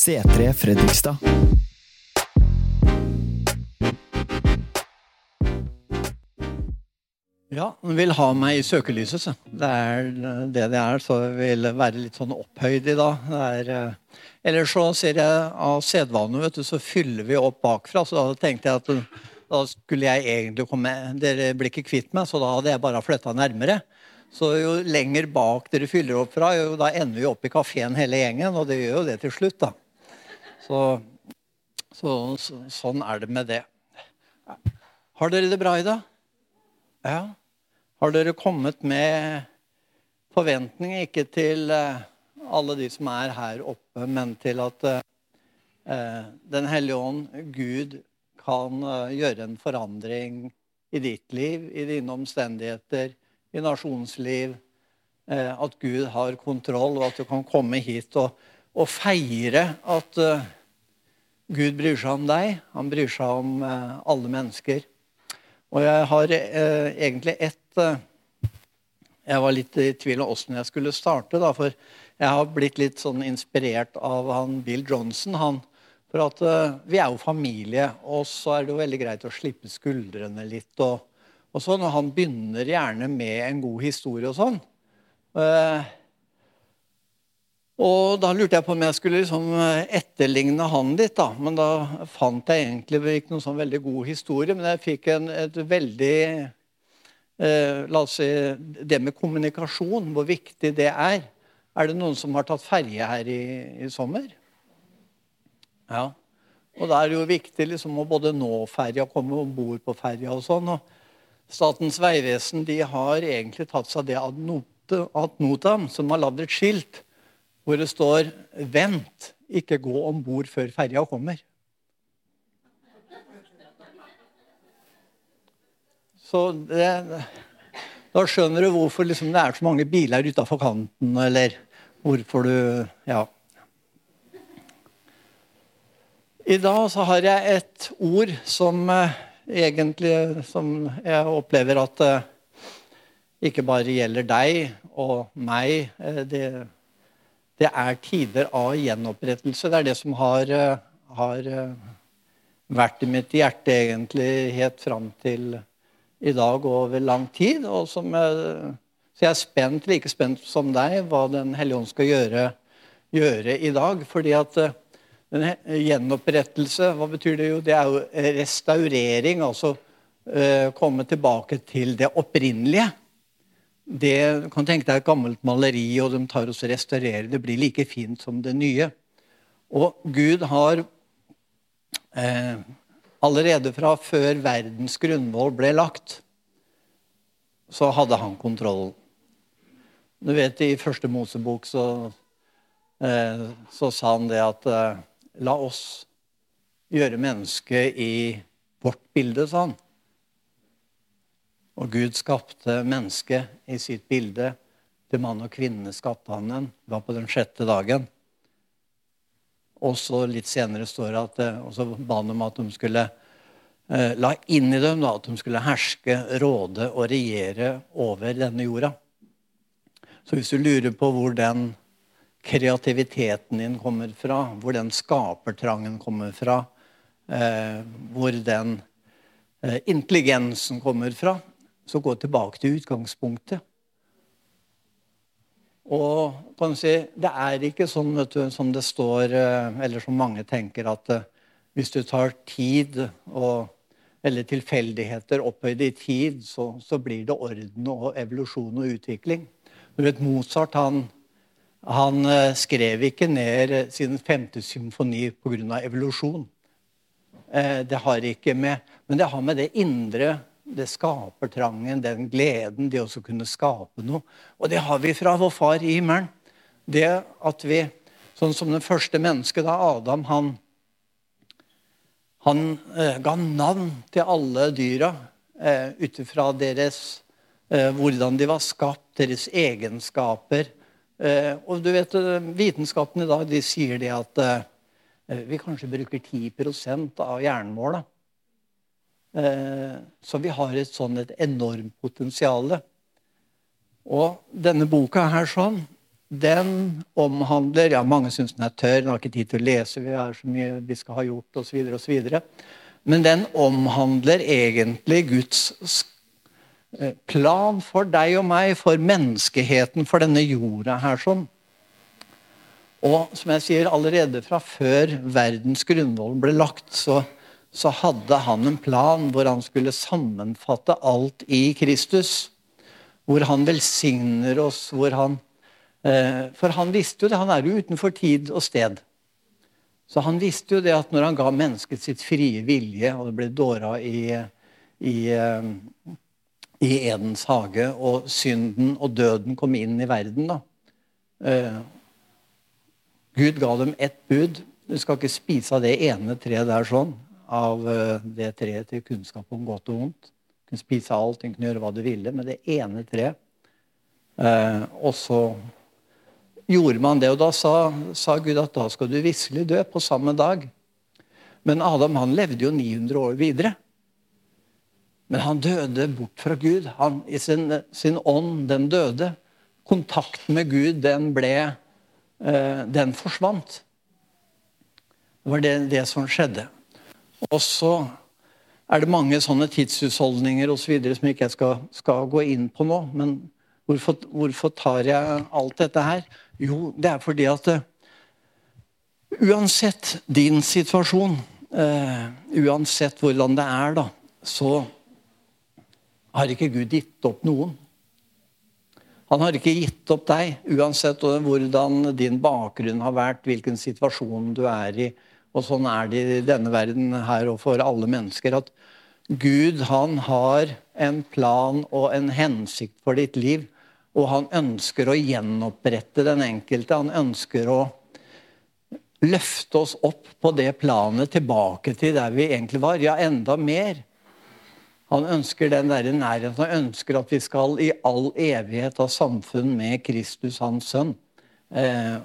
C3 Fredrikstad. Ja, hun vil ha meg i søkelyset, så. Det er det det er. Så jeg vil være litt sånn opphøyd i dag. Er, eh, så ser jeg av sedvane, vet du, så fyller vi opp bakfra. Så da tenkte jeg at da skulle jeg egentlig komme Dere blir ikke kvitt meg, så da hadde jeg bare flytta nærmere. Så jo lenger bak dere fyller opp fra, jo da ender vi opp i kafeen hele gjengen. Og det gjør jo det til slutt, da. Så, så, så sånn er det med det. Har dere det bra i dag? Ja. Har dere kommet med forventninger, ikke til eh, alle de som er her oppe, men til at eh, Den hellige ånd, Gud, kan eh, gjøre en forandring i ditt liv, i dine omstendigheter, i nasjonsliv. Eh, at Gud har kontroll, og at du kan komme hit og, og feire at eh, Gud bryr seg om deg. Han bryr seg om eh, alle mennesker. Og jeg har eh, egentlig ett Jeg var litt i tvil om åssen jeg skulle starte. Da, for jeg har blitt litt sånn inspirert av han Bill Johnson. Han, for at vi er jo familie, og så er det jo veldig greit å slippe skuldrene litt. Og, og sånn, og han begynner gjerne med en god historie og sånn. Eh, og da lurte jeg på om jeg skulle liksom etterligne han litt. da, Men da fant jeg egentlig ikke noen sånn veldig god historie. Men jeg fikk en, et veldig eh, La oss si det med kommunikasjon, hvor viktig det er. Er det noen som har tatt ferje her i, i sommer? Ja. Og da er det jo viktig liksom, å både nå ferja komme om bord på ferja og sånn. og Statens vegvesen de har egentlig tatt seg det ad notam, som har lagd et skilt hvor det står 'Vent, ikke gå om bord før ferja kommer'. Så det, da skjønner du hvorfor liksom, det er så mange biler utafor kanten, eller hvorfor du Ja. I dag så har jeg et ord som eh, egentlig som jeg opplever at eh, ikke bare gjelder deg og meg. Eh, det det er tider av gjenopprettelse. Det er det som har, eh, har eh, vært i mitt hjerte egentlig helt fram til i dag og over lang tid. Og som jeg, så jeg er spent, like spent som deg, hva Den hellige ånd skal gjøre, gjøre, i dag. Fordi at eh, gjenopprettelse, hva betyr det jo? Det er jo restaurering. Altså komme tilbake til det opprinnelige det kan tenke deg et gammelt maleri, og de tar oss og restaurerer. Det blir like fint som det nye. Og Gud har eh, allerede fra før verdens grunnvoll ble lagt, så hadde han kontrollen. Du vet, I første Mosebok så, eh, så sa han det at eh, La oss gjøre mennesket i vårt bilde, sa han. Og Gud skapte mennesket i sitt bilde. Til mann og kvinne skapte han den. Det var på den sjette dagen. Og så litt senere står det at eh, og så ba han om at de skulle eh, la inn i dem da, at de skulle herske, råde og regjere over denne jorda. Så hvis du lurer på hvor den kreativiteten din kommer fra, hvor den skapertrangen kommer fra, eh, hvor den eh, intelligensen kommer fra, så gå tilbake til utgangspunktet. Og kan si, Det er ikke sånn du, som det står, eh, eller som mange tenker, at eh, hvis du tar tid og, eller tilfeldigheter opphøyd i tid, så, så, blir det orden og evolusjon og utvikling. Du vet, Mozart han, han eh, skrev ikke ned sin femte symfoni pga. evolusjon. Det har ikke med, Men det har med det indre det skaper trangen, den gleden, det å kunne skape noe. Og det har vi fra vår far i himmelen. Det at vi, sånn som det første mennesket, da Adam, han, han eh, ga navn til alle dyra eh, ut ifra deres eh, hvordan de var skapt, deres egenskaper. Eh, og du vet, eh, Vitenskapen i dag de sier det at eh, vi kanskje bruker 10 av hjernen vår. da, så vi har et sånn et enormt potensial. Og denne boka her sånn, den omhandler ja Mange syns den er tørr, den har ikke tid til å lese, vi har så mye vi skal ha gjort osv. osv. Men den omhandler egentlig Guds eh, plan for deg og meg, for menneskeheten, for denne jorda her. sånn. Og som jeg sier, allerede fra før verdens grunnvoll ble lagt, så, så hadde han en plan hvor han skulle sammenfatte alt i Kristus. Hvor han velsigner oss, hvor han Eh, for han visste jo det, han er jo utenfor tid og sted. Så han visste jo det at når han ga mennesket sitt frie vilje, og det ble dåra i, i, eh, i, Edens hage, og synden og døden kom inn i verden da. Eh, Gud ga dem ett bud. Du skal ikke spise av det ene treet der sånn. Av det treet til kunnskap om godt og vondt. Du kunne spise alt, du kunne gjøre hva du ville, med det ene treet. og så gjorde man det. Og da sa, sa, Gud at da skal du visselig dø på samme dag. Men Adam han levde jo 900 år videre. Men han døde bort fra Gud. Han, I sin, sin ånd, den døde. Kontakten med Gud, den ble eh, Den forsvant. Det var det, det som skjedde. Og så er det mange sånne tidshusholdninger og så videre, som ikke jeg skal, skal gå inn på nå. Men hvorfor, hvorfor tar jeg alt dette her? Jo, det er fordi at uh, uansett din situasjon, uh, uansett hvordan det er, da, så har ikke Gud gitt opp noen. Han har ikke gitt opp deg, uansett hvordan din bakgrunn har vært, hvilken situasjon du er i. Og sånn er det i denne verden her og for alle mennesker. At Gud han har en plan og en hensikt for ditt liv. Og han ønsker å gjenopprette den enkelte. Han ønsker å løfte oss opp på det planet tilbake til der vi egentlig var. Ja, enda mer. Han ønsker den der nærheten. Han ønsker at vi skal i all evighet ha samfunn med Kristus, hans sønn. Eh,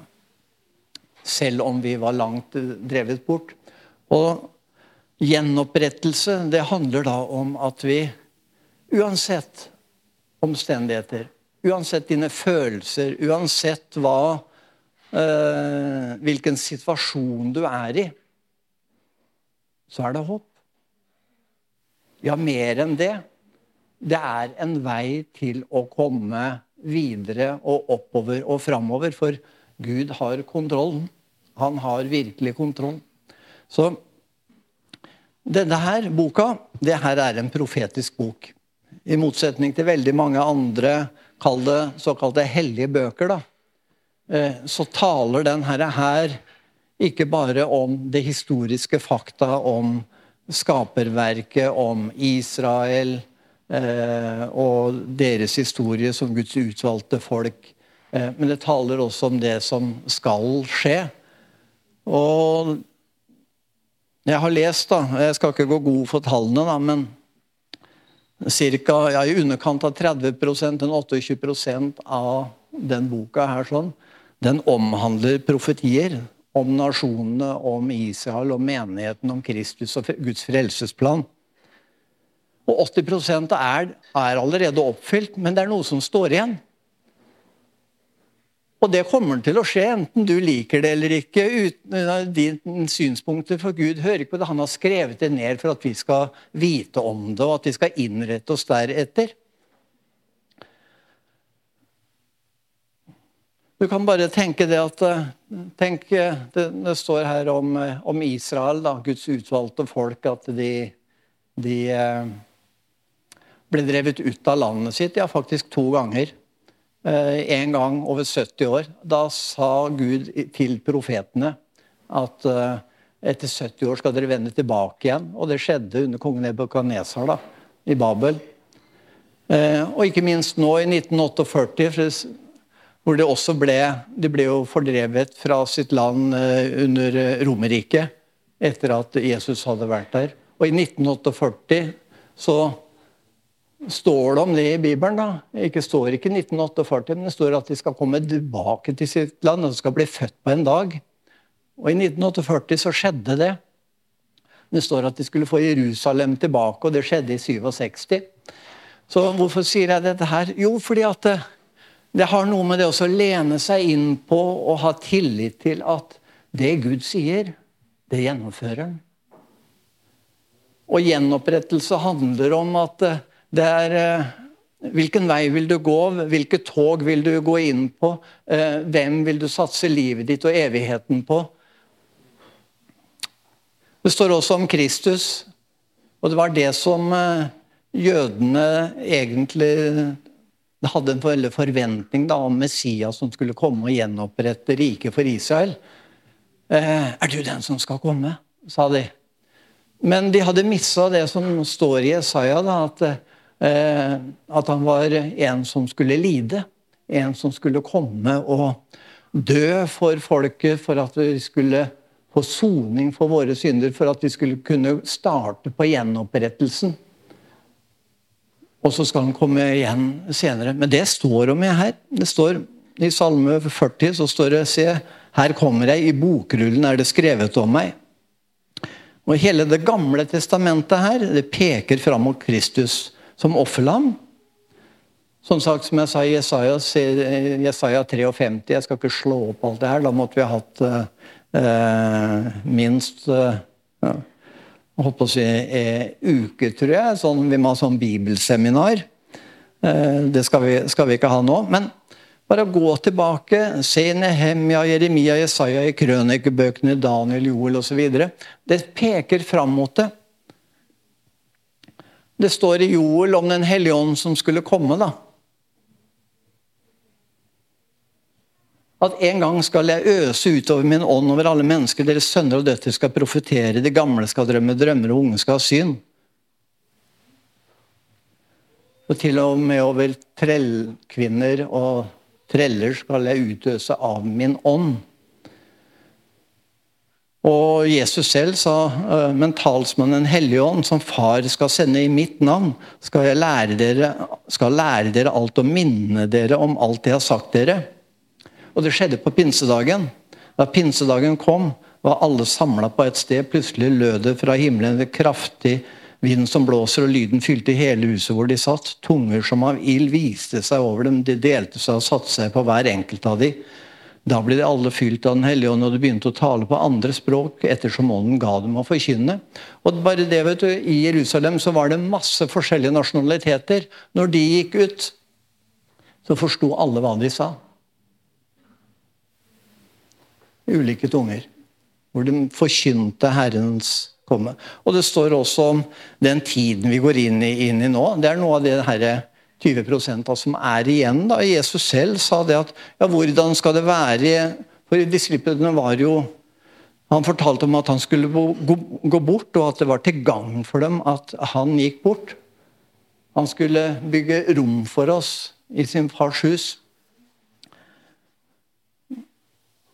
selv om vi var langt drevet bort. Og gjenopprettelse, det handler da om at vi uansett omstendigheter Uansett dine følelser, uansett hva, eh, hvilken situasjon du er i, så er det håp. Ja, mer enn det. Det er en vei til å komme videre og oppover og framover, for Gud har kontrollen. Han har virkelig kontroll. Så denne her boka det her er en profetisk bok. I motsetning til veldig mange andre kall det såkalte hellige bøker, da, eh, så taler den her ikke bare om det historiske fakta om skaperverket, om Israel eh, og deres historie som Guds utvalgte folk. Eh, men det taler også om det som skal skje. Og jeg har lest, da Jeg skal ikke gå god for tallene, da, men Cirka, ja, I underkant av 30% en 28% av den boka her sånn, den omhandler profetier om nasjonene, om Israel, om menigheten, om Kristus og Guds frelsesplan. Og 80% er, er allerede oppfylt, men det er noe som står igjen. Og det kommer til å skje, enten du liker det eller ikke. uten Dine synspunkter for Gud hører ikke på det. Han har skrevet det ned for at vi skal vite om det, og at vi skal innrette oss deretter. Du kan bare tenke det at eh, tenk, eh, det, det, står her om, eh, om Israel, da, Guds utvalgte folk, at de, de ble drevet ut av landet sitt. Ja, faktisk to ganger. Eh, en gang over 70 år. Da sa Gud til profetene at eh, etter 70 år skal dere vende tilbake igjen. Og det skjedde under kongen Nebukadnesar i Babel. Eh, og ikke minst nå i 1948, hvor det også ble De ble jo fordrevet fra sitt land under Romerriket etter at Jesus hadde vært der. Og i 1948 så står det om det i Bibelen. da. Ikke står ikke 1948, men det står at de skal komme tilbake til sitt land og skal bli født på en dag. Og I 1948 så skjedde det. Det står at de skulle få Jerusalem tilbake, og det skjedde i 67. Så hvorfor sier jeg dette her? Jo, fordi at det, Det har noe med det å lene seg inn på og ha tillit til at det Gud sier, det gjennomfører han. Og gjenopprettelse handler om at eh, det er eh, Hvilken vei vil du gå? Hvilke tog vil du gå inn på? Eh, hvem vil du satse livet ditt og evigheten på? Det står også om Kristus, og det var det som jødene egentlig hadde en veldig forventning da, om Messias som skulle komme og gjenopprette riket for Israel. Er du den som skal komme? sa de. Men de hadde missa det som står i Jesaja, da, at, eh, at, han var en som skulle lide. En som skulle komme og dø for folket for at vi skulle få soning for våre synder. For at vi skulle kunne starte på gjenopprettelsen. Og så skal han komme igjen senere. Men det står om jeg her. Det står I Salme 40 så står det Se, her kommer jeg, i bokrullen er det skrevet om meg. Og Hele Det gamle testamentet her, det peker fram mot Kristus som offerlam. Som sagt, som jeg sa i Jesaja, Jesaja 53 Jeg skal ikke slå opp alt det her. Da måtte vi ha hatt eh, minst eh, holdt på å si eh, uke, tror jeg. Sånn, vi må ha sånn bibelseminar. Eh, det skal vi, skal vi, ikke ha nå. Men bare gå tilbake, se Nehemja, Jeremia, Jesaja i krønikebøkene, Daniel, Joel osv. Det peker fram mot det. Det står i Joel om Den hellige ånd som skulle komme. da. At en gang skal jeg øse utover min ånd over alle mennesker. Deres sønner og døtre skal profetere, de gamle skal drømme drømmer, og unge skal ha syn. Og til og med over trellkvinner og treller skal jeg utøse av min ånd. Og Jesus selv sa, «Øh, men talsmannen Hellige Ånd, som Far skal sende i mitt navn, skal, jeg lære dere, skal lære dere alt og minne dere om alt jeg har sagt dere. Og det skjedde på pinsedagen. Da pinsedagen kom, var alle samla på et sted. Plutselig lød det fra himmelen ved kraftig vind som blåser og lyden fylte hele huset hvor de satt. Tunger som av ild viste seg over dem. De delte seg og satte seg på hver enkelt av dem. Da ble de alle fylt av Den hellige ånd, og de begynte å tale på andre språk ettersom ånden ga dem å forkynne. Og bare det, vet du, I Jerusalem så var det masse forskjellige nasjonaliteter. Når de gikk ut, så forsto alle hva de sa. Ulike tunger. Hvor de forkynte Herrens komme. Og det står også om den tiden vi går inn i, inn i nå. Det er noe av det her 20% som er igjen. da. Jesus selv sa det at ja, hvordan skal det være For disiplene var jo Han fortalte om at han skulle gå bort, og at det var til gagn for dem at han gikk bort. Han skulle bygge rom for oss i sin fars hus.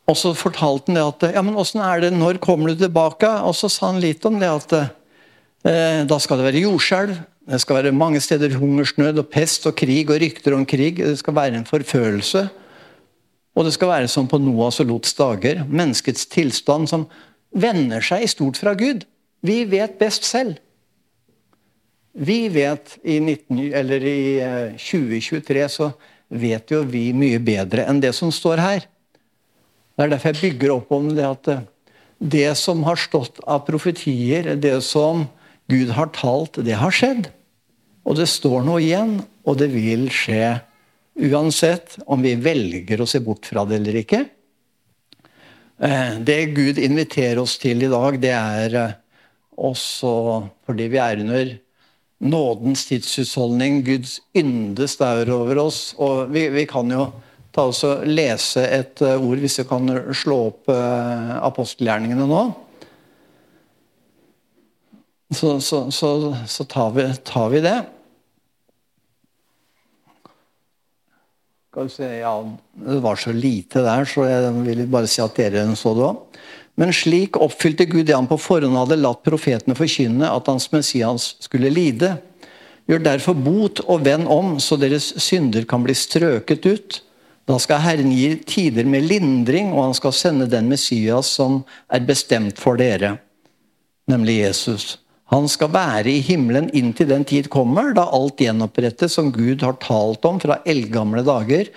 Og så fortalte han det at ja, men åssen er det, når kommer du tilbake? Og så sa han litt om det at eh, da skal det være jordskjelv. Det skal være mange steder hungersnød og pest og krig og rykter om krig. Det skal være en forfølelse. Og det skal være som på Noas og Lots dager. Menneskets tilstand som vender seg i stort fra Gud. Vi vet best selv. Vi vet i, 19, i 2023 eh, så vet jo vi mye bedre enn det som står her. Det er derfor jeg bygger opp om det at eh, det som har stått av profetier, det som Gud har talt, det har skjedd. Og det står noe igjen, og det vil skje uansett om vi velger å se bort fra det eller ikke. Eh, det Gud inviterer oss til i dag, det er eh, også fordi vi er under nådens tidshusholdning. Guds ynde staur over oss. Og vi, vi kan jo ta oss og lese et eh, ord, hvis vi kan slå opp apostelgjerningene nå. Så, så, så, så tar, vi, tar, vi, det. Skal vi se, ja, Det var så lite der, så jeg vil bare si at dere så det òg. Men slik oppfylte Gud det han på forhånd hadde latt profetene forkynne, at hans Messias skulle lide. Gjør derfor bot og vend om, så deres synder kan bli strøket ut da skal Herren gi tider med lindring, og han skal sende den Messias som er bestemt for dere, nemlig Jesus. Han skal være i himmelen inntil den tid kommer, da alt gjenopprettes som Gud har talt om fra eldgamle dager,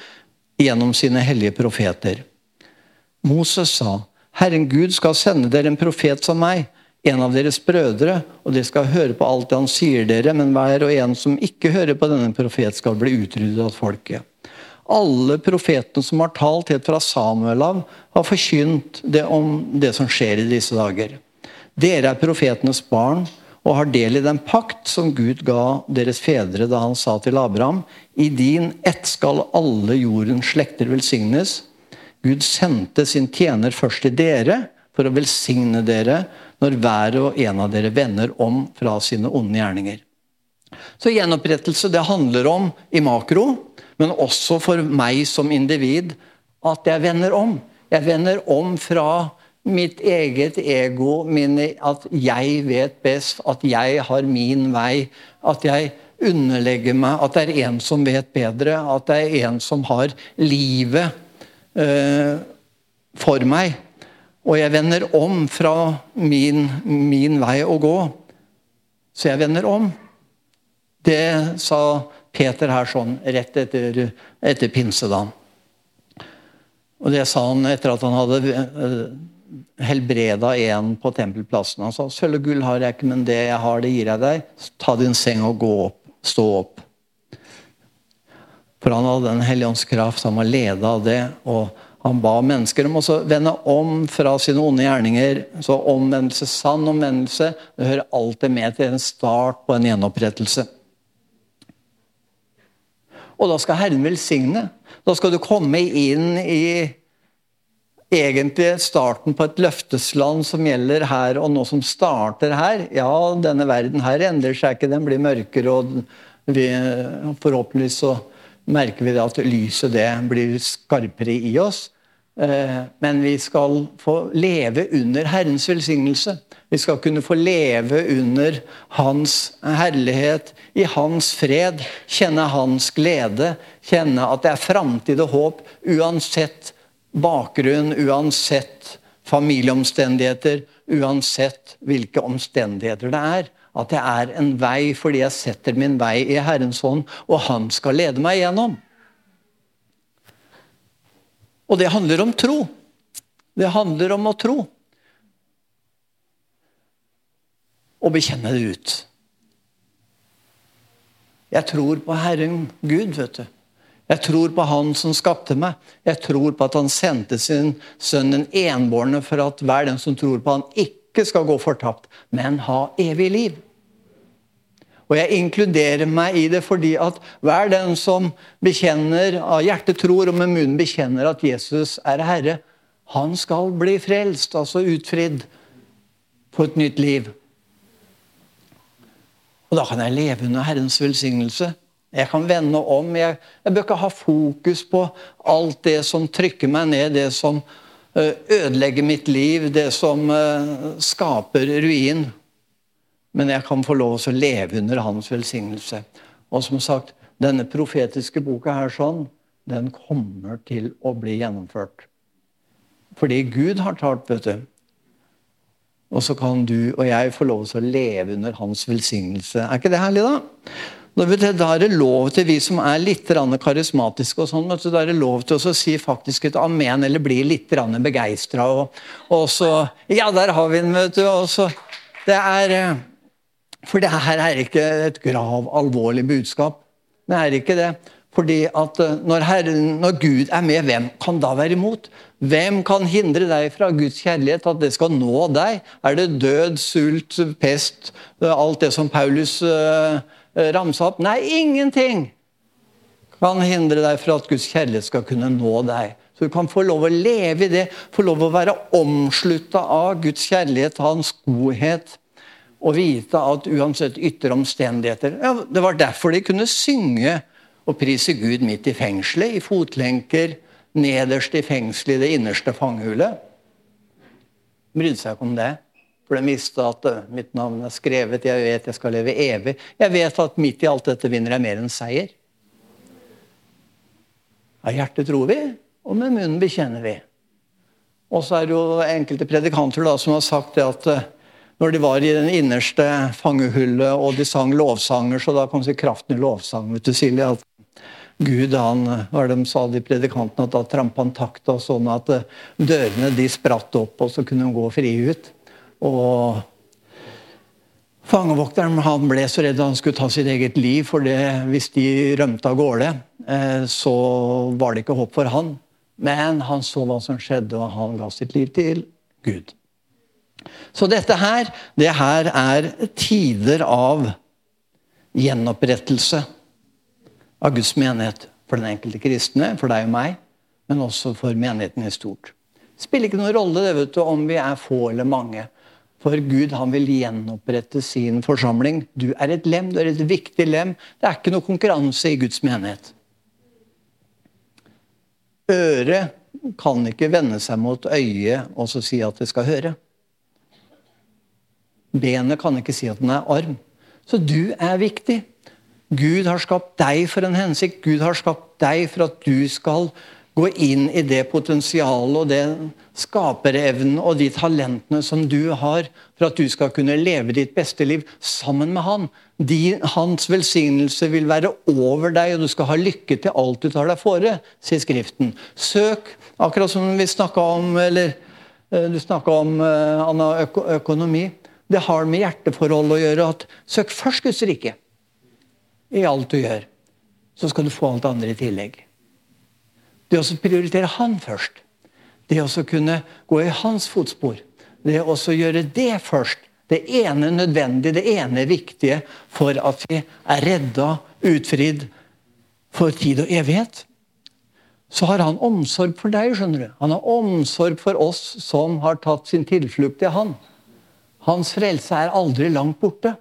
gjennom sine hellige profeter. Moses sa, Herren Gud skal sende dere en profet som meg, en av deres brødre, og dere skal høre på alt han sier dere, men hver og en som ikke hører på denne profet, skal bli utryddet av folket. Alle profetene som har talt helt fra Samuel av, har forkynt det om det som skjer i disse dager. Dere er profetenes barn og har del i den pakt som Gud ga deres fedre da han sa til Abraham I din ett skal alle jordens slekter velsignes. Gud sendte sin tjener først til dere for å velsigne dere når hver og en av dere vender om fra sine onde gjerninger. Så Gjenopprettelse det handler om i makro, men også for meg som individ, at jeg vender om. Jeg vender om fra mitt eget ego, min, at jeg vet best, at jeg har min vei. At jeg underlegger meg at det er en som vet bedre, at det er en som har livet eh, for meg. Og jeg vender om fra min, min vei å gå. Så jeg vender om. Det sa Peter her sånn rett etter, etter pinsedagen. Og det sa han etter at han hadde eh, helbreda en på tempelplassen. Han sa sølv og gull har jeg ikke, men det jeg har, det gir jeg deg. Ta din seng og gå opp. Stå opp. For han hadde Den hellige ånds kraft, han var leda av det. og han ba mennesker om å vende om fra sine onde gjerninger. Så omvendelse, sann omvendelse, det hører alltid med til en start på en gjenopprettelse. Og da skal Herren velsigne. Da skal du komme inn i egentlig starten på et løftesland som gjelder her og nå, som starter her. Ja, denne verden her endrer seg ikke, den blir mørkere, og vi, forhåpentligvis så merker vi at lyset det blir skarpere i oss. Eh, men vi skal få leve under Herrens velsignelse. Vi skal kunne få leve under Hans herlighet, i Hans fred, kjenne Hans glede, kjenne at det er framtid og håp uansett bakgrunn, uansett familieomstendigheter, uansett hvilke omstendigheter det er. At det er en vei fordi jeg setter min vei i Herrens hånd, og Han skal lede meg gjennom. Og det handler om tro. Det handler om å tro. Og bekjenne det ut. Jeg tror på Herren Gud, vet du. Jeg tror på Han som skapte meg. Jeg tror på at Han sendte sin sønn den enbårne for at hver den som tror på Han, ikke skal gå fortapt, men ha evig liv. Og jeg inkluderer meg i det fordi at hver den som bekjenner, av hjertet tror og med munnen bekjenner at Jesus er Herre, han skal bli frelst, altså utfridd, på et nytt liv. Og da kan jeg leve under Herrens velsignelse. Jeg kan vende om. Jeg, jeg bør ikke ha fokus på alt det som trykker meg ned, det som eh, ødelegger mitt liv, det som eh, skaper ruin men jeg kan få lov til å leve under hans velsignelse. Og som sagt, denne profetiske boka her sånn, den kommer til å bli gjennomført. Fordi Gud har talt, vet du. Og så kan du og jeg få lov til å leve under hans velsignelse. Er ikke det herlig, da? Da er det lov til vi som er litt karismatiske, og sånn, da er det lov til å si faktisk et amen eller bli litt begeistra. Og, og så Ja, der har vi den, vet du. Og så, det er eh, for det her er ikke et grav alvorlig budskap. Det er ikke det. Fordi at eh, når, Herren, når Gud er med, hvem kan da være imot? Hvem kan hindre deg fra Guds kjærlighet, at det skal nå deg? Er det død, sult, pest, alt det som Paulus uh, ramsa opp? Nei, ingenting kan hindre deg fra at Guds kjærlighet skal kunne nå deg. Så du kan få lov å leve i det, få lov å være omslutta av Guds kjærlighet, hans godhet og vite at uansett ytre omstendigheter ja, Det var derfor de kunne synge og prise Gud midt i fengselet, i fotlenker, nederst i fengselet, i det innerste fangehullet. Brydde seg ikke om det. Visste at uh, mitt navn er skrevet, jeg vet jeg skal leve evig. Jeg vet at midt i alt dette vinner jeg mer enn seier. Av hjertet tror vi, og med munnen bekjenner vi. Og så er det jo enkelte predikanter da, som har sagt det at uh, når de var i den innerste fangehullet og de sang lovsanger, så da kom så kraften i lovsang. vet du, Silje, at Gud han, hva de sa de predikantene, at da trampa han takta sånn at eh, dørene de spratt opp, og så kunne de gå fri ut. Og Fangevokteren han ble så redd han skulle ta sitt eget liv, for det, hvis de rømte av gårde, eh, så var det ikke håp for han. Men han så hva som skjedde, og han ga sitt liv til Gud. Så dette her, det her er tider av gjenopprettelse av Guds menighet. For den enkelte kristne, for deg og meg, men også for menigheten i stort. Det spiller ikke noen rolle det, du, om vi er få eller mange. For Gud han vil gjenopprette sin forsamling. Du er et lem, du er et viktig lem. Det er ikke noe konkurranse i Guds menighet. Øret kan ikke vende seg mot øyet og så si at det skal høre. Benet kan ikke si at den er arm. Så du er viktig. Gud har skapt deg for en hensikt. Gud har skapt deg for at du skal gå inn i det potensialet og den skaperevnen og de talentene som du har, for at du skal kunne leve ditt beste liv sammen med han. De, hans velsignelse vil være over deg, og du skal ha lykke til alt du tar deg fore, sier Skriften. Søk, akkurat som vi snakka om, eller eh, du snakka om eh, Anna, økonomi. Det har med hjerteforhold å gjøre. at Søk først Guds rike i alt du gjør. Så skal du få alt andre i tillegg. Det å prioritere han først. Det å kunne gå i hans fotspor. Det å gjøre det først. Det ene nødvendige, det ene viktige for at vi er redda, utfridd for tid og evighet. Så har han omsorg for deg. skjønner du. Han har omsorg for oss som har tatt sin tilflukt til han. Hans frelse er aldri langt borte.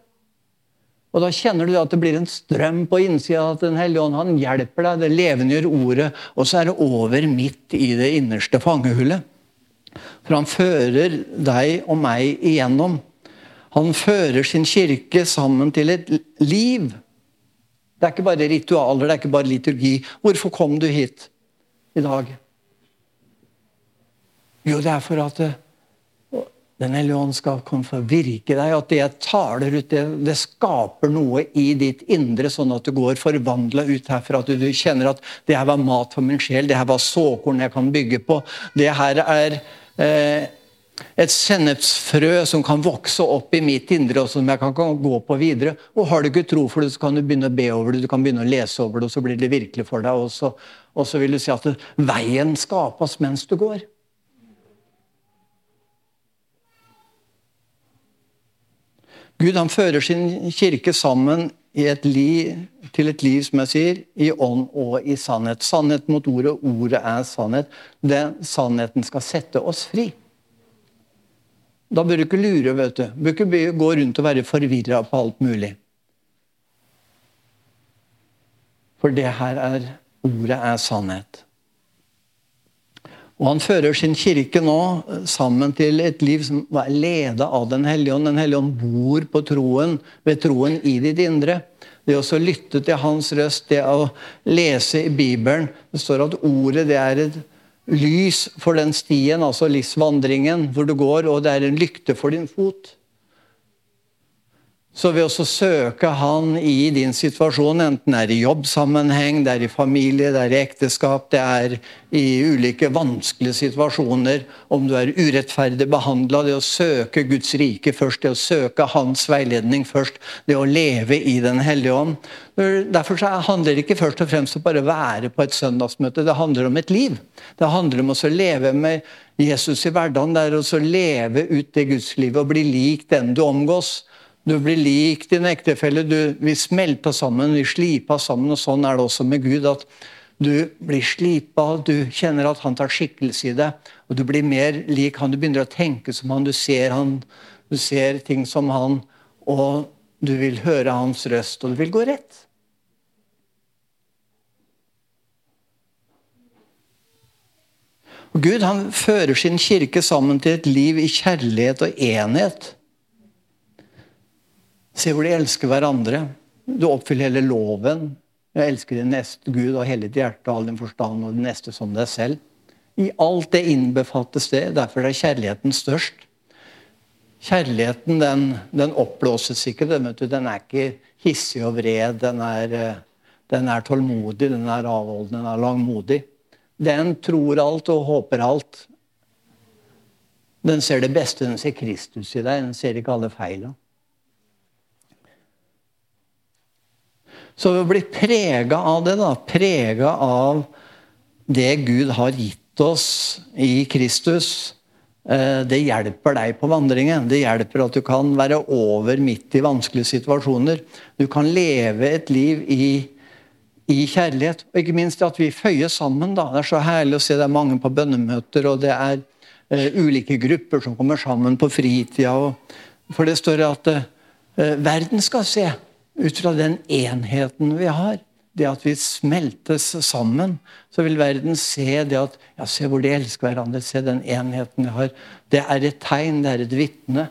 Og Da kjenner du at det blir en strøm på innsida at Den hellige ånd han hjelper deg. Det levendegjør ordet, og så er det over midt i det innerste fangehullet. For han fører deg og meg igjennom. Han fører sin kirke sammen til et liv. Det er ikke bare ritualer, det er ikke bare liturgi. Hvorfor kom du hit i dag? Jo, det er for at den hellige ånd skal komme for å virke deg. At det jeg taler ut, det, det, skaper noe i ditt indre, sånn at du går forvandla ut herfra. At du, du, kjenner at det her var mat for min sjel, det her var såkorn jeg kan bygge på. Det her er eh, et sennepsfrø som kan vokse opp i mitt indre, og som jeg kan, gå på videre. Og Har du ikke tro for det, så kan du begynne å be over det, du kan begynne å lese over det, og så blir det virkelig for deg. Og så, og så vil du si at veien skapes mens du går. Gud han fører sin kirke sammen et liv, til et liv som jeg sier, i ånd og i sannhet. Sannhet mot ordet. Ordet er sannhet. Den sannheten skal sette oss fri. Da bør du ikke lure. vet du. Du bør ikke gå rundt og være forvirra på alt mulig. For det her er Ordet er sannhet. Og Han fører sin kirke nå eh, sammen til et liv som er leda av Den hellige ånd. Den hellige ånd bor på troen, ved troen i ditt indre. Det å lytte til hans røst, det å lese i Bibelen Det står at ordet det er et lys for den stien, altså livsvandringen, hvor du går, og det er en lykte for din fot. Så ved å søke Han i din situasjon, enten det er i jobbsammenheng, det er i familie, det er i ekteskap, det er i ulike vanskelige situasjoner, om du er urettferdig behandla, det å søke Guds rike først, det å søke Hans veiledning først, det å leve i Den hellige ånd. Derfor handler det ikke først og fremst om bare være på et søndagsmøte, det handler om et liv. Det handler om å leve med Jesus i hverdagen, det er å leve ut det gudslivet og bli lik den du omgås. Du blir lik din ektefelle. Du, vi smelter sammen, vi sliper sammen. og Sånn er det også med Gud. at Du blir slipa, du kjenner at han tar skikkelse i deg. Og du blir mer lik han. Du begynner å tenke som han, du ser han, du ser ting som han. Og du vil høre hans røst, og du vil gå rett. Gud han fører sin kirke sammen til et liv i kjærlighet og enhet. Se hvor de elsker hverandre. Du oppfyller hele loven. Jeg elsker din neste Gud og hele ditt hjerte og all din forstand og din neste som deg selv. I alt det innbefattes det. Derfor er kjærligheten størst. Kjærligheten den, den oppblåses ikke. Den, den, er ikke hissig og vred. Den er, Den er tålmodig, den er avholden, den er langmodig. Den tror alt og håper alt. Den ser det beste, den ser Kristus i deg, den ser ikke alle feila. Så å bli prega av det, da, prega av det Gud har gitt oss i Kristus, eh, det hjelper deg på vandringen. Det hjelper at du kan være over midt i vanskelige situasjoner. Du kan leve et liv i, i kjærlighet. Og ikke minst at vi føyer sammen. Da. Det er så herlig å se det er mange på bønnemøter, og det er uh, ulike grupper som kommer sammen på fritida. for det står at uh, verden skal se ut fra den enheten vi har. Det at vi smeltes sammen. Så vil verden se det at ja, se hvor de elsker hverandre. Se den enheten vi har. Det er et tegn, det er et vitne.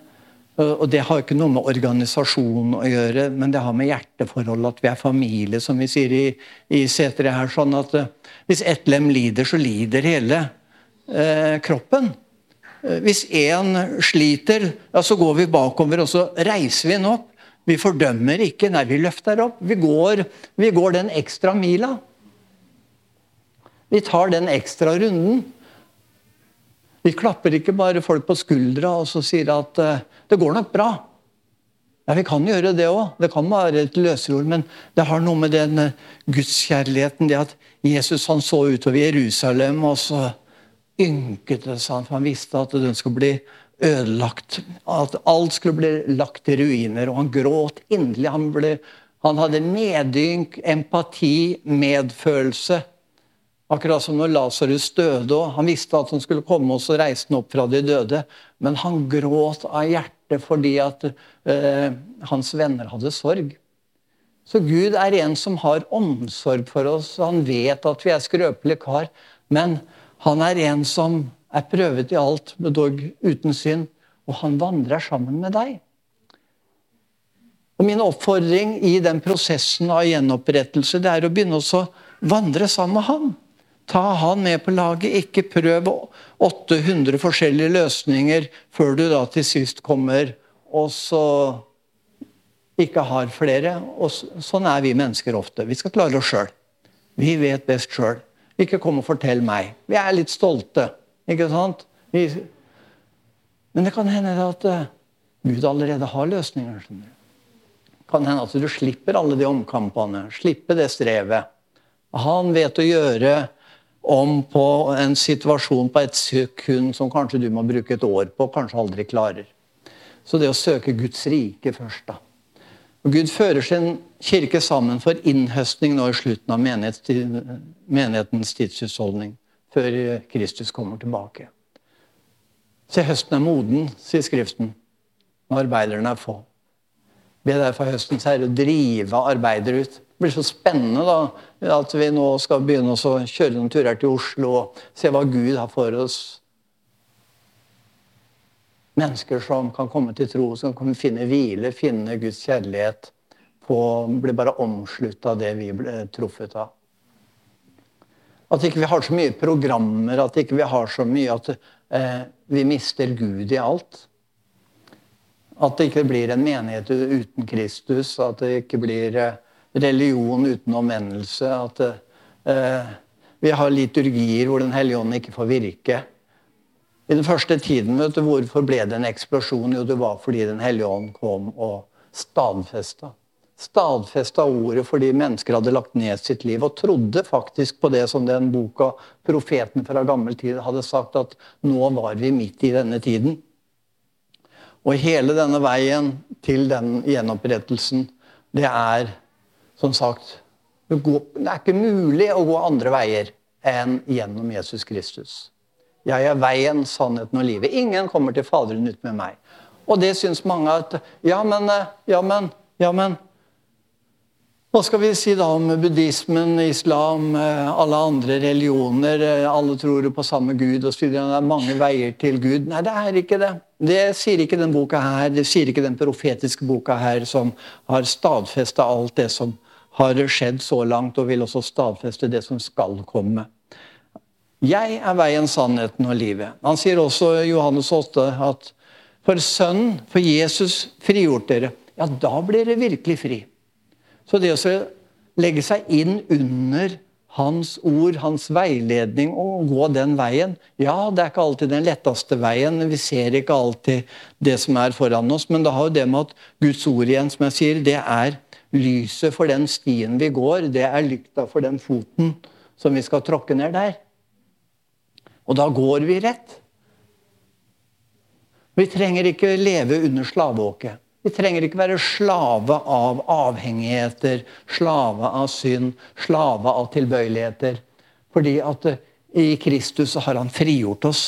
Og Det har ikke noe med organisasjon å gjøre, men det har med hjerteforhold, at vi er familie, som vi sier i, i seteret her. sånn at Hvis ett lem lider, så lider hele eh, kroppen. Eh, hvis én sliter, ja, så går vi bakover og så reiser vi den opp. Vi fordømmer ikke, nei, vi løfter opp. Vi går, vi går den ekstra mila. Vi tar den ekstra runden. Vi klapper ikke bare folk på skuldra og så sier at uh, det går nok bra. Ja, Vi kan gjøre det òg. Det kan være et løsord, men det har noe med den uh, gudskjærligheten det at Jesus han så utover Jerusalem, og så ynket det seg, han visste at den skulle bli ødelagt. At alt skulle bli lagt i ruiner. Og han gråt inderlig. Han, han hadde medynk, empati, medfølelse. Akkurat som når Lasarus døde. og Han visste at han skulle komme og reise han opp fra de døde. Men han gråt av hjertet fordi at eh, hans venner hadde sorg. Så Gud er en som har omsorg for oss. Han vet at vi er skrøpelige kar. Men han er en som er prøvet i alt, med dog uten synd, og han vandrer sammen med deg. Og Min oppfordring i den prosessen av gjenopprettelse det er å begynne å vandre sammen med han. Ta han med på laget. Ikke prøv 800 forskjellige løsninger før du da til sist kommer og så ikke har flere. Og sånn er vi mennesker ofte. Vi skal klare oss sjøl. Vi vet best sjøl. Ikke kom og fortell meg. Vi er litt stolte. Ikke sant? Men det kan hende at uh, Gud allerede har løsninger. Det kan hende at du slipper alle de omkampene, slipper det strevet. Han vet å gjøre om på en situasjon på et sekund som kanskje du må bruke et år på, kanskje aldri klarer. Så det å søke Guds rike først, da. Og Gud fører sin kirke sammen for innhøstning nå i slutten av menighetens tidshusholdning før Kristus kommer tilbake. Se, høsten er moden, sier Skriften, når arbeiderne er få. Be derfor høstens herre å drive arbeidere ut. Det blir så spennende da, at vi nå skal begynne å kjøre noen turer til Oslo og se hva Gud har for oss. Mennesker som kan komme til tro, som kan finne hvile, finne Guds kjærlighet. På, blir bare omslutta av det vi ble truffet av. At ikke vi har så mye programmer, at ikke vi har så mye at eh, vi mister Gud i alt. At det ikke blir en menighet uten Kristus, at det ikke blir eh, religion uten omvendelse. At eh, vi har liturgier hvor Den hellige ånd ikke får virke. I den første tiden, vet du, hvorfor ble det en eksplosjon? Jo, det var fordi Den hellige ånd kom og stadfesta stadfesta ordet fordi mennesker hadde lagt ned sitt liv og trodde faktisk på det som den boka, profeten fra gammel tid, hadde sagt, at nå var vi midt i denne tiden. Og hele denne veien til den gjenopprettelsen, det er som sagt Det er ikke mulig å gå andre veier enn gjennom Jesus Kristus. Jeg er veien, sannheten og livet. Ingen kommer til Faderen ut med meg. Og det syns mange at Ja, men, ja, men, ja, men hva skal vi si da om buddhismen, islam, eh, alle andre religioner? Eh, alle tror på samme Gud og sier det er mange veier til Gud. Nei, det er ikke det. Det sier ikke den boka her, det sier ikke den profetiske boka her, som har stadfesta alt det som har skjedd så langt, og vil også stadfeste det som skal komme. Jeg er veien, sannheten og livet. Han sier også i Johannes 8 at for Sønnen, for Jesus, frigjort dere. Ja, da blir dere virkelig fri. Så det å legge seg inn under hans ord, hans veiledning, og gå den veien. Ja, det er ikke alltid den letteste veien. Vi ser ikke alltid det som er foran oss. Men det har jo det med at Guds ord igjen, som jeg sier, det er lyset for den stien vi går. Det er lykta for den foten som vi skal tråkke ned der. Og da går vi rett. Vi trenger ikke leve under slaveåket. Vi trenger ikke være slave av avhengigheter, slave av synd, slave av tilbøyeligheter. Fordi at eh, i Kristus har han frigjort oss.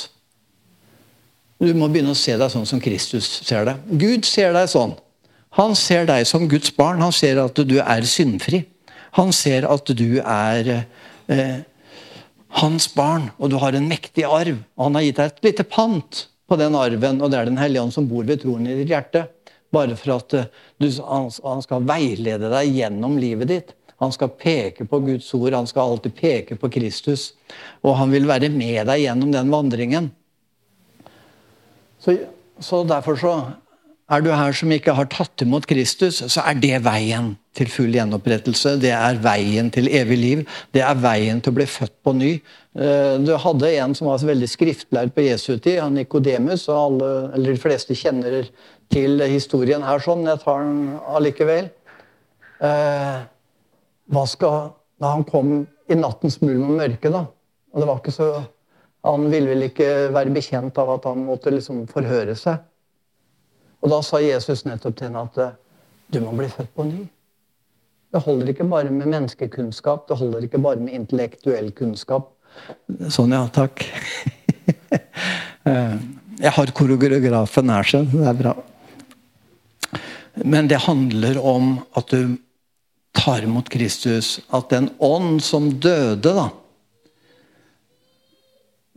Du må begynne å se deg sånn som Kristus ser deg. Gud ser deg sånn. Han ser deg som Guds barn. Han ser at du er syndfri. Han ser at du er eh, hans barn, og du har en mektig arv. Og han har gitt deg et lite pant på den arven, og det er Den hellige ånd som bor ved troen i ditt hjerte. Bare for at eh, du, han skal veilede deg gjennom livet ditt. Han skal peke på Guds ord, han skal alltid peke på Kristus. Og han vil være med deg gjennom den vandringen. Så, så derfor så er du her som ikke har tatt imot Kristus, så er det veien til full gjenopprettelse. Det er veien til evig liv. Det er veien til å bli født på ny. Eh, du hadde en som var veldig skriftlært på Jesu tid, Nikodemus. og alle, De fleste kjenner til historien her, sånn. Jeg tar den allikevel. Eh, hva skal, da han kom i nattens mulm og mørke, da og det var ikke så, Han ville vel ikke være bekjent av at han måtte liksom forhøre seg. Og da sa Jesus nettopp til henne at eh, du må bli født på ny. Det holder ikke bare med menneskekunnskap, det holder ikke bare med intellektuell kunnskap. Sånn, ja. Takk. Eh, jeg har koreografen her, så det er bra. Men det handler om at du tar imot Kristus. At den ånd som døde da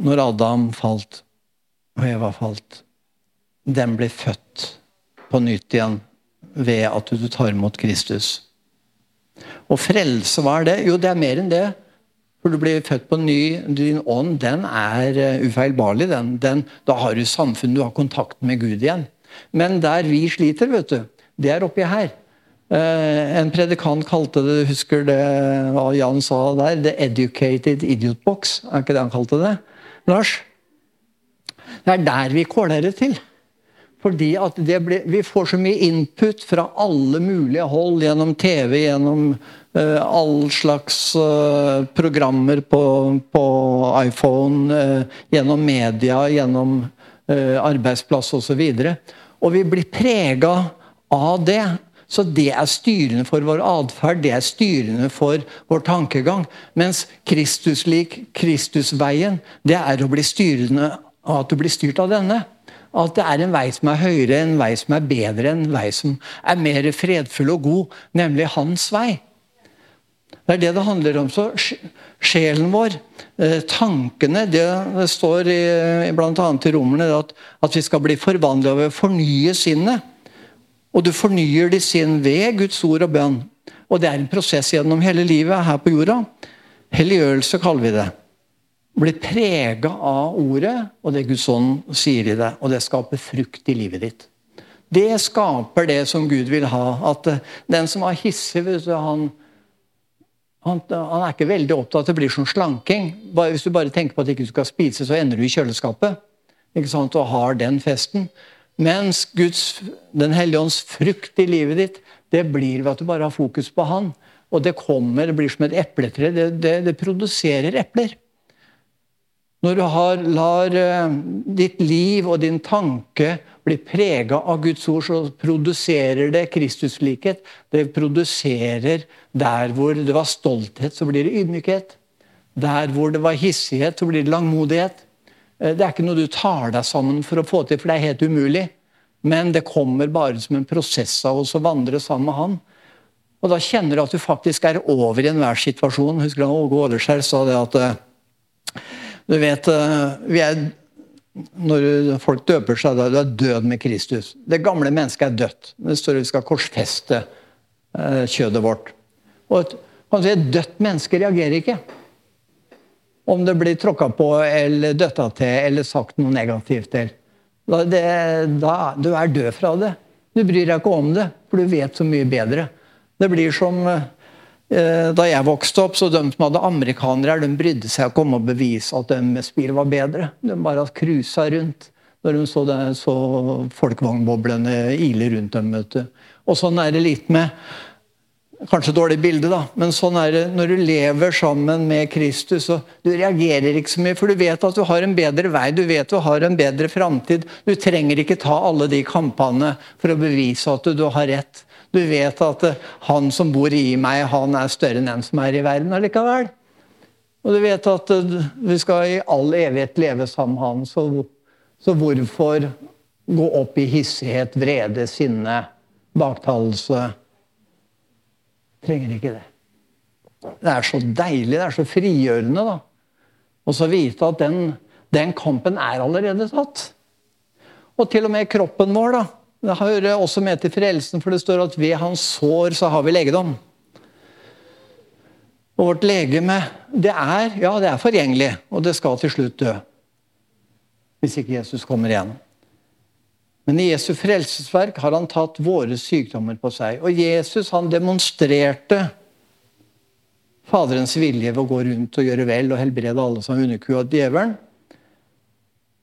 Når Adam falt og Eva falt, den blir født på nytt igjen ved at du tar imot Kristus. Og frelse, hva er det? Jo, det er mer enn det. For du blir født på ny. Din ånd den er eh, ufeilbarlig. Den. Den, da har du samfunn, du har kontakt med Gud igjen. Men der vi sliter, vet du, det er oppi her. Uh, en predikant kalte det husker det hva Jan sa der, 'the educated idiot box'. Er ikke det han kalte det? Lars? Det er der vi kåler det til. Fordi at ble, Vi får så mye input fra alle mulige hold, gjennom TV, gjennom uh, all slags uh, programmer på, på iPhone, uh, gjennom media, gjennom uh, arbeidsplass osv. Og, så og vi blir prega av det. Så det er styrende for vår atferd, det er styrende for vår tankegang. Mens Kristuslik, Kristusveien, det er å bli styrende av at du blir styrt av denne. At det er en vei som er høyere, en vei som er bedre, en vei som er mer fredfull og god, nemlig hans vei. Det er det det handler om. Så sjelen vår, eh, tankene det står bl.a. i Romerne at, at vi skal bli forvandla ved å fornye sinnet. Og du fornyer de sin ved Guds ord og bønn. Og det er en prosess gjennom hele livet her på jorda. Helliggjørelse kaller vi det. Blir prega av ordet og det Guds ånd sier i det. Og det skaper frukt i livet ditt. Det skaper det som Gud vil ha. At eh, den som er hissig, han, han, han, er ikke veldig opptatt av at det blir sånn slanking. Hvis du bare tenker på at du ikke skal spise, så ender du i kjøleskapet. Ikke sant? Og har den festen. Mens Guds, Den hellige ånds frukt i livet ditt, det blir ved at du bare har fokus på Han. Og det kommer, det blir som et epletre. Det, det, det produserer epler. Når du har, lar uh, ditt liv og din tanke bli prega av Guds ord, så produserer det Kristuslikhet. Det produserer der hvor det var stolthet, så blir det ydmykhet. Der hvor det var hissighet, så blir det langmodighet. Eh, det er ikke noe du tar deg sammen for å få til, for det er helt umulig. Men det kommer bare som en prosess av oss å vandre sammen med han. Og da kjenner du at du faktisk er over i enhver situasjon. Husker du Åge Åleskjær sa det at eh, Du vet eh, vi er, Når folk døper seg, da du død med Kristus. Det gamle mennesket er dødt. Det står at vi skal korsfeste kjødet vårt. Og et, et dødt menneske reagerer ikke om det blir tråkka på eller døtta til eller sagt noe negativt til. Da, det, da, du er død fra det. Du bryr deg ikke om det, for du vet så mye bedre. Det blir som Eh, da jeg vokste opp, så de som hadde amerikanere de brydde seg ikke om å bevise at deres bil var bedre. De bare cruisa rundt når de så, det, så folkevognboblene ile rundt dem. Og sånn er det litt med Kanskje et dårlig bilde, da, men sånn er det når du lever sammen med Kristus. og Du reagerer ikke så mye, for du vet at du har en bedre vei, du vet du har en bedre framtid. Du trenger ikke ta alle de kampene for å bevise at du har rett. Du vet at eh, han som bor i meg, han er større enn den som er i verden allikevel. Og du vet at eh, vi skal i all evighet leve sammen med han, så, så hvorfor gå opp i hissighet, vrede, sinne, baktalelse? Trenger ikke det. Det er så deilig, det er så frigjørende, da. Og så vite at den, den kampen er allerede tatt. Og til og med kroppen vår, da. Det hører også med til frelsen, for det står at ved hans sår så har vi legedom. Og vårt legeme, det er, ja, det er forgjengelig, og det skal til slutt dø. Hvis ikke Jesus kommer igjen. Men i Jesu frelsesverk har han tatt våre sykdommer på seg. Og Jesus han demonstrerte Faderens vilje ved å gå rundt og gjøre vel og helbrede alle som har underkua djevelen.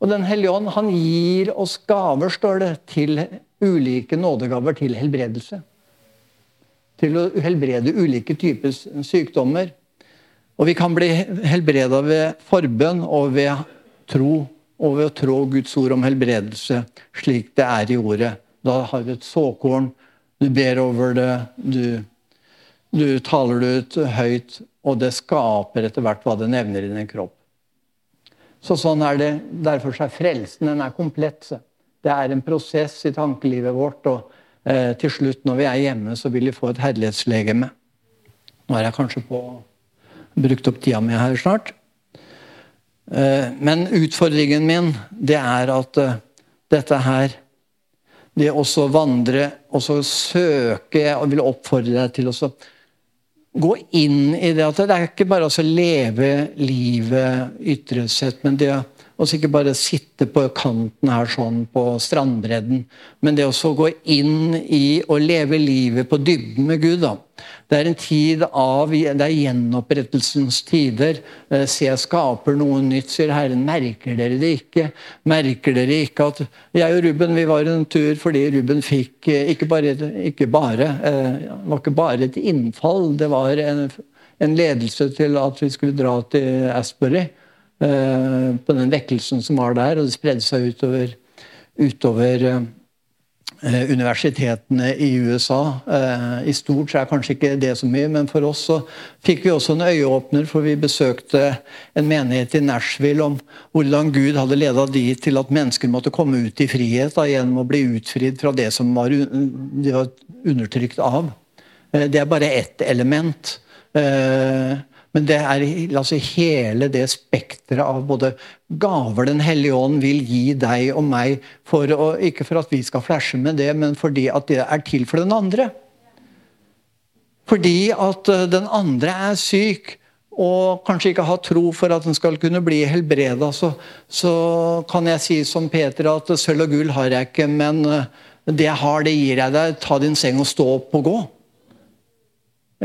Og Den hellige ånd han gir oss gaver, står det, til ulike nådegaver til helbredelse. Til å helbrede ulike typer sykdommer. Og vi kan bli helbreda ved forbønn og ved tro. Og ved å trå Guds ord om helbredelse slik det er i ordet. Da har du et såkorn, du ber over det, du, du taler det ut høyt, og det skaper etter hvert hva det nevner i din kropp. Så sånn er det. Derfor er frelsen den er komplett. Det er en prosess i tankelivet vårt. og eh, Til slutt, når vi er hjemme, så vil vi få et herlighetslegeme. Nå er jeg kanskje på brukt opp tida mi her snart. Eh, men utfordringen min, det er at eh, dette her Det å vandre og så søke Jeg vil oppfordre deg til å gå inn i det at det er ikke bare å leve livet ytre sett, men det og så ikke bare sitte på kanten her sånn på strandbredden, men det å gå inn i og leve livet på dybden med Gud. da. Det er en tid av, det er gjenopprettelsens tider. Eh, Se, jeg skaper noe nytt, sier Herren. Merker dere det ikke? Merker dere ikke at Jeg og Ruben vi var en tur fordi Ruben fikk eh, ikke bare, ikke bare eh, Det var ikke bare et innfall, det var en, en ledelse til at vi skulle dra til Asbury. Eh, på den vekkelsen som var der, og det spredde seg utover, utover eh, universitetene i USA. Eh, I stort så er kanskje ikke det så mye, men for oss så fikk vi også en øyeåpner, for vi besøkte en menighet i Nashville om hvordan Gud hadde leda de til at mennesker måtte komme ut i frihet da, gjennom å bli utfridd fra det som var, de var undertrykt av. Det er bare ett element. Men det er altså hele det spekteret av både gaver Den hellige ånd vil gi deg og meg, for å, ikke for at vi skal flashe med det, men fordi at det er til for den andre. Fordi at eh, den andre er syk og kanskje ikke har tro for at den skal kunne bli helbreda, så, så kan jeg si som Peter at sølv og gull har jeg ikke, men eh, det jeg har, det gir jeg deg. Ta din seng og stå opp og gå.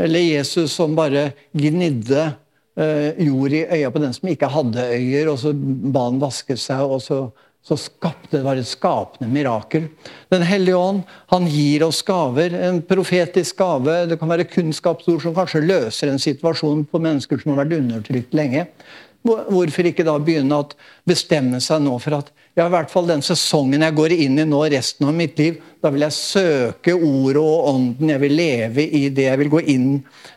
Eller Jesus som bare gnidde eh, jord i øya på den som ikke hadde øyer, og så ba han vaske seg, og så, så skapte det var et skapende mirakel. Den hellige ånd han gir oss gaver. En profetisk gave. Det kan være kunnskapsord som kanskje løser en situasjon på mennesker som har vært undertrykt lenge. Hvorfor ikke da begynne å bestemme seg nå for at ja, i hvert fall den sesongen jeg går inn i nå resten av mitt liv, da vil jeg søke ordet og ånden. Jeg vil leve i det. Jeg vil gå inn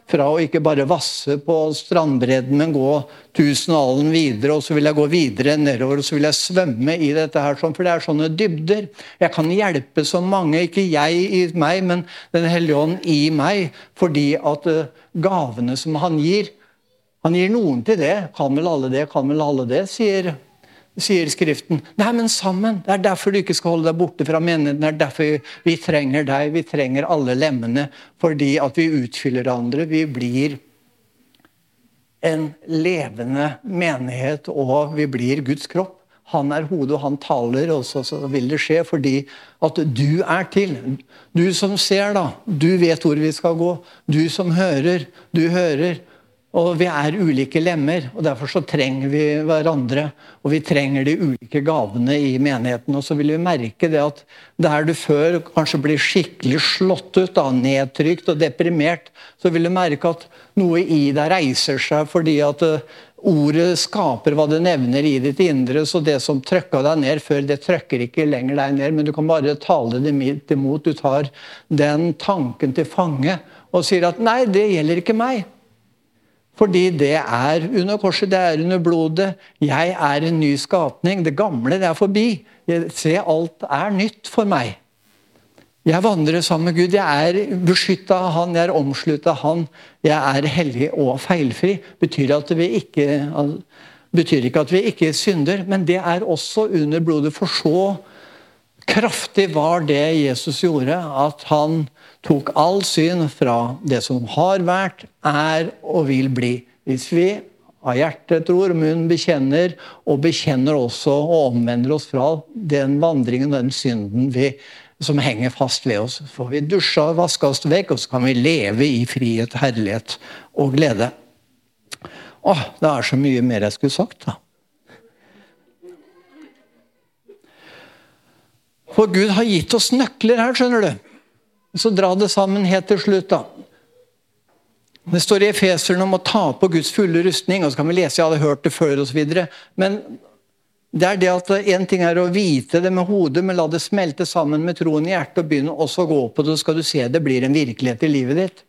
fra å ikke bare vasse på strandbredden, men gå tusen alen videre. Og så vil jeg gå videre nedover, og så vil jeg svømme i dette her. For det er sånne dybder. Jeg kan hjelpe så mange, ikke jeg i meg, men Den hellige ånd i meg, fordi at eh, gavene som han gir Han gir noen til det. Kan vel alle det, kan vel alle det, sier sier Skriften. Nei, men sammen. Det er derfor du ikke skal holde deg borte fra menigheten. Det er derfor vi trenger deg. Vi trenger alle lemmene fordi at vi utfyller hverandre. Vi blir en levende menighet, og vi blir Guds kropp. Han er hodet, og han taler, og så, så vil det skje fordi at du er til. Du som ser, da. Du vet hvor vi skal gå. Du som hører. Du hører. Og vi er ulike lemmer, og derfor så trenger vi hverandre. Og vi trenger de ulike gavene i menigheten. Og så vil vi merke det at der du før kanskje blir skikkelig slått ut, da, nedtrykt og deprimert, så vil du merke at noe i deg reiser seg fordi at eh, ordet skaper hva det nevner i ditt indre. Så det som trøkka deg ned før, det trøkker ikke lenger deg ned, men du kan bare tale det midt imot. Du tar den tanken til fange og sier at nei, det gjelder ikke meg. Fordi det er under korset, det er under blodet. Jeg er en ny skapning. Det gamle det er forbi. Se, alt er nytt for meg. Jeg vandrer sammen med Gud. Jeg er beskytta av Han, jeg er omslutta av Han. Jeg er hellig og feilfri. Betyr, at vi ikke, betyr ikke at vi ikke synder, men det er også under blodet. For så kraftig var det Jesus gjorde, at han tok all syn fra det som har vært, er og vil bli. Hvis vi av hjertet tror, munnen bekjenner, og bekjenner også og omvender oss fra den vandringen og den synden vi, som henger fast ved oss. Får vi dusja og vaska oss vekk, og så kan vi leve i frihet, herlighet og glede. Åh, det er så mye mer jeg skulle sagt, da. For Gud har gitt oss nøkler her, skjønner du. Så dra det sammen helt til slutt, da. Det står i Efeseren om å ta på Guds fulle rustning. og så kan vi lese, jeg hadde hørt det før og videre. Men det er det at En ting er å vite det med hodet, men la det smelte sammen med troen i hjertet og begynne også å gå på det, så skal du se det blir en virkelighet i livet ditt.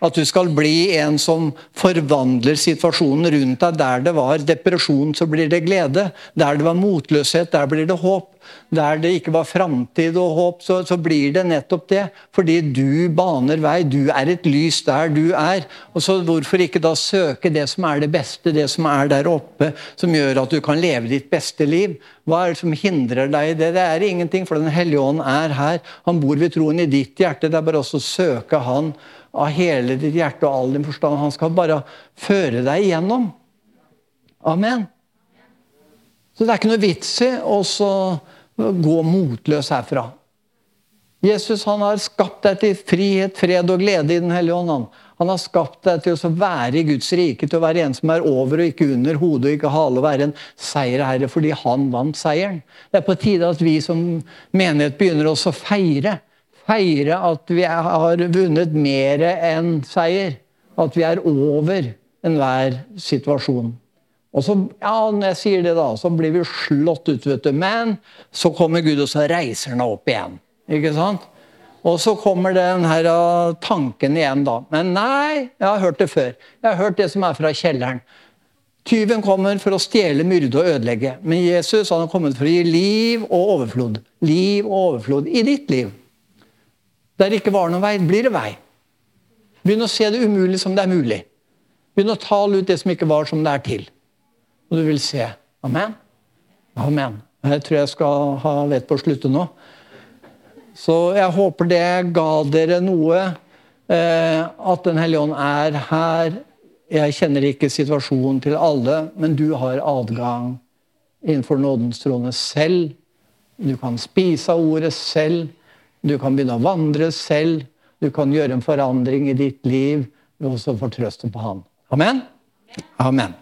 At du skal bli en som forvandler situasjonen rundt deg. Der det var depresjon, så blir det glede. Der det var motløshet, der blir det håp der det ikke var framtid og håp, så, så, blir det nettopp det. Fordi du baner vei. Du er et lys der du er. Og så Hvorfor ikke da søke det som er det beste, det som er der oppe, som gjør at du kan leve ditt beste liv? Hva er det som hindrer deg i det? Det er ingenting, for Den hellige ånd er her. Han bor ved troen i ditt hjerte. Det er bare å søke Han av hele ditt hjerte og all din forstand. Han skal bare føre deg igjennom. Amen. Så det er ikke noe vits i å gå motløs herfra. Jesus han har skapt deg til frihet, fred og glede i Den hellige ånd. Han har skapt deg til å være i Guds rike, til å være en som er over og ikke under hodet og ikke hale, og være en seierherre fordi han vant seieren. Det er på tide at vi som menighet begynner også å feire. Feire at vi har vunnet mer enn seier. At vi er over enhver situasjon. Og så, ja, når jeg sier det, da, så blir vi slått ut, vet du. Men så kommer Gud, og så reiser han opp igjen. Ikke sant? Og så kommer den her tanken igjen, da. Men nei, jeg har hørt det før. Jeg har hørt det som er fra kjelleren. Tyven kommer for å stjele, myrde og ødelegge. Men Jesus han har kommet for å gi liv og overflod. Liv og overflod i ditt liv. Der det ikke var noen vei, blir det vei. Begynn å se det umulig som det er mulig. Begynn å tale ut det som ikke var som det er til og du vil se. Amen? Amen. Jeg tror jeg skal ha vett på å slutte nå. Så jeg håper det ga dere noe. Eh, at Den hellige ånd er her. Jeg kjenner ikke situasjonen til alle, men du har adgang innenfor nådens trone selv. Du kan spise av ordet selv. Du kan begynne å vandre selv. Du kan gjøre en forandring i ditt liv ved også å fortrøste på Han. Amen? Amen.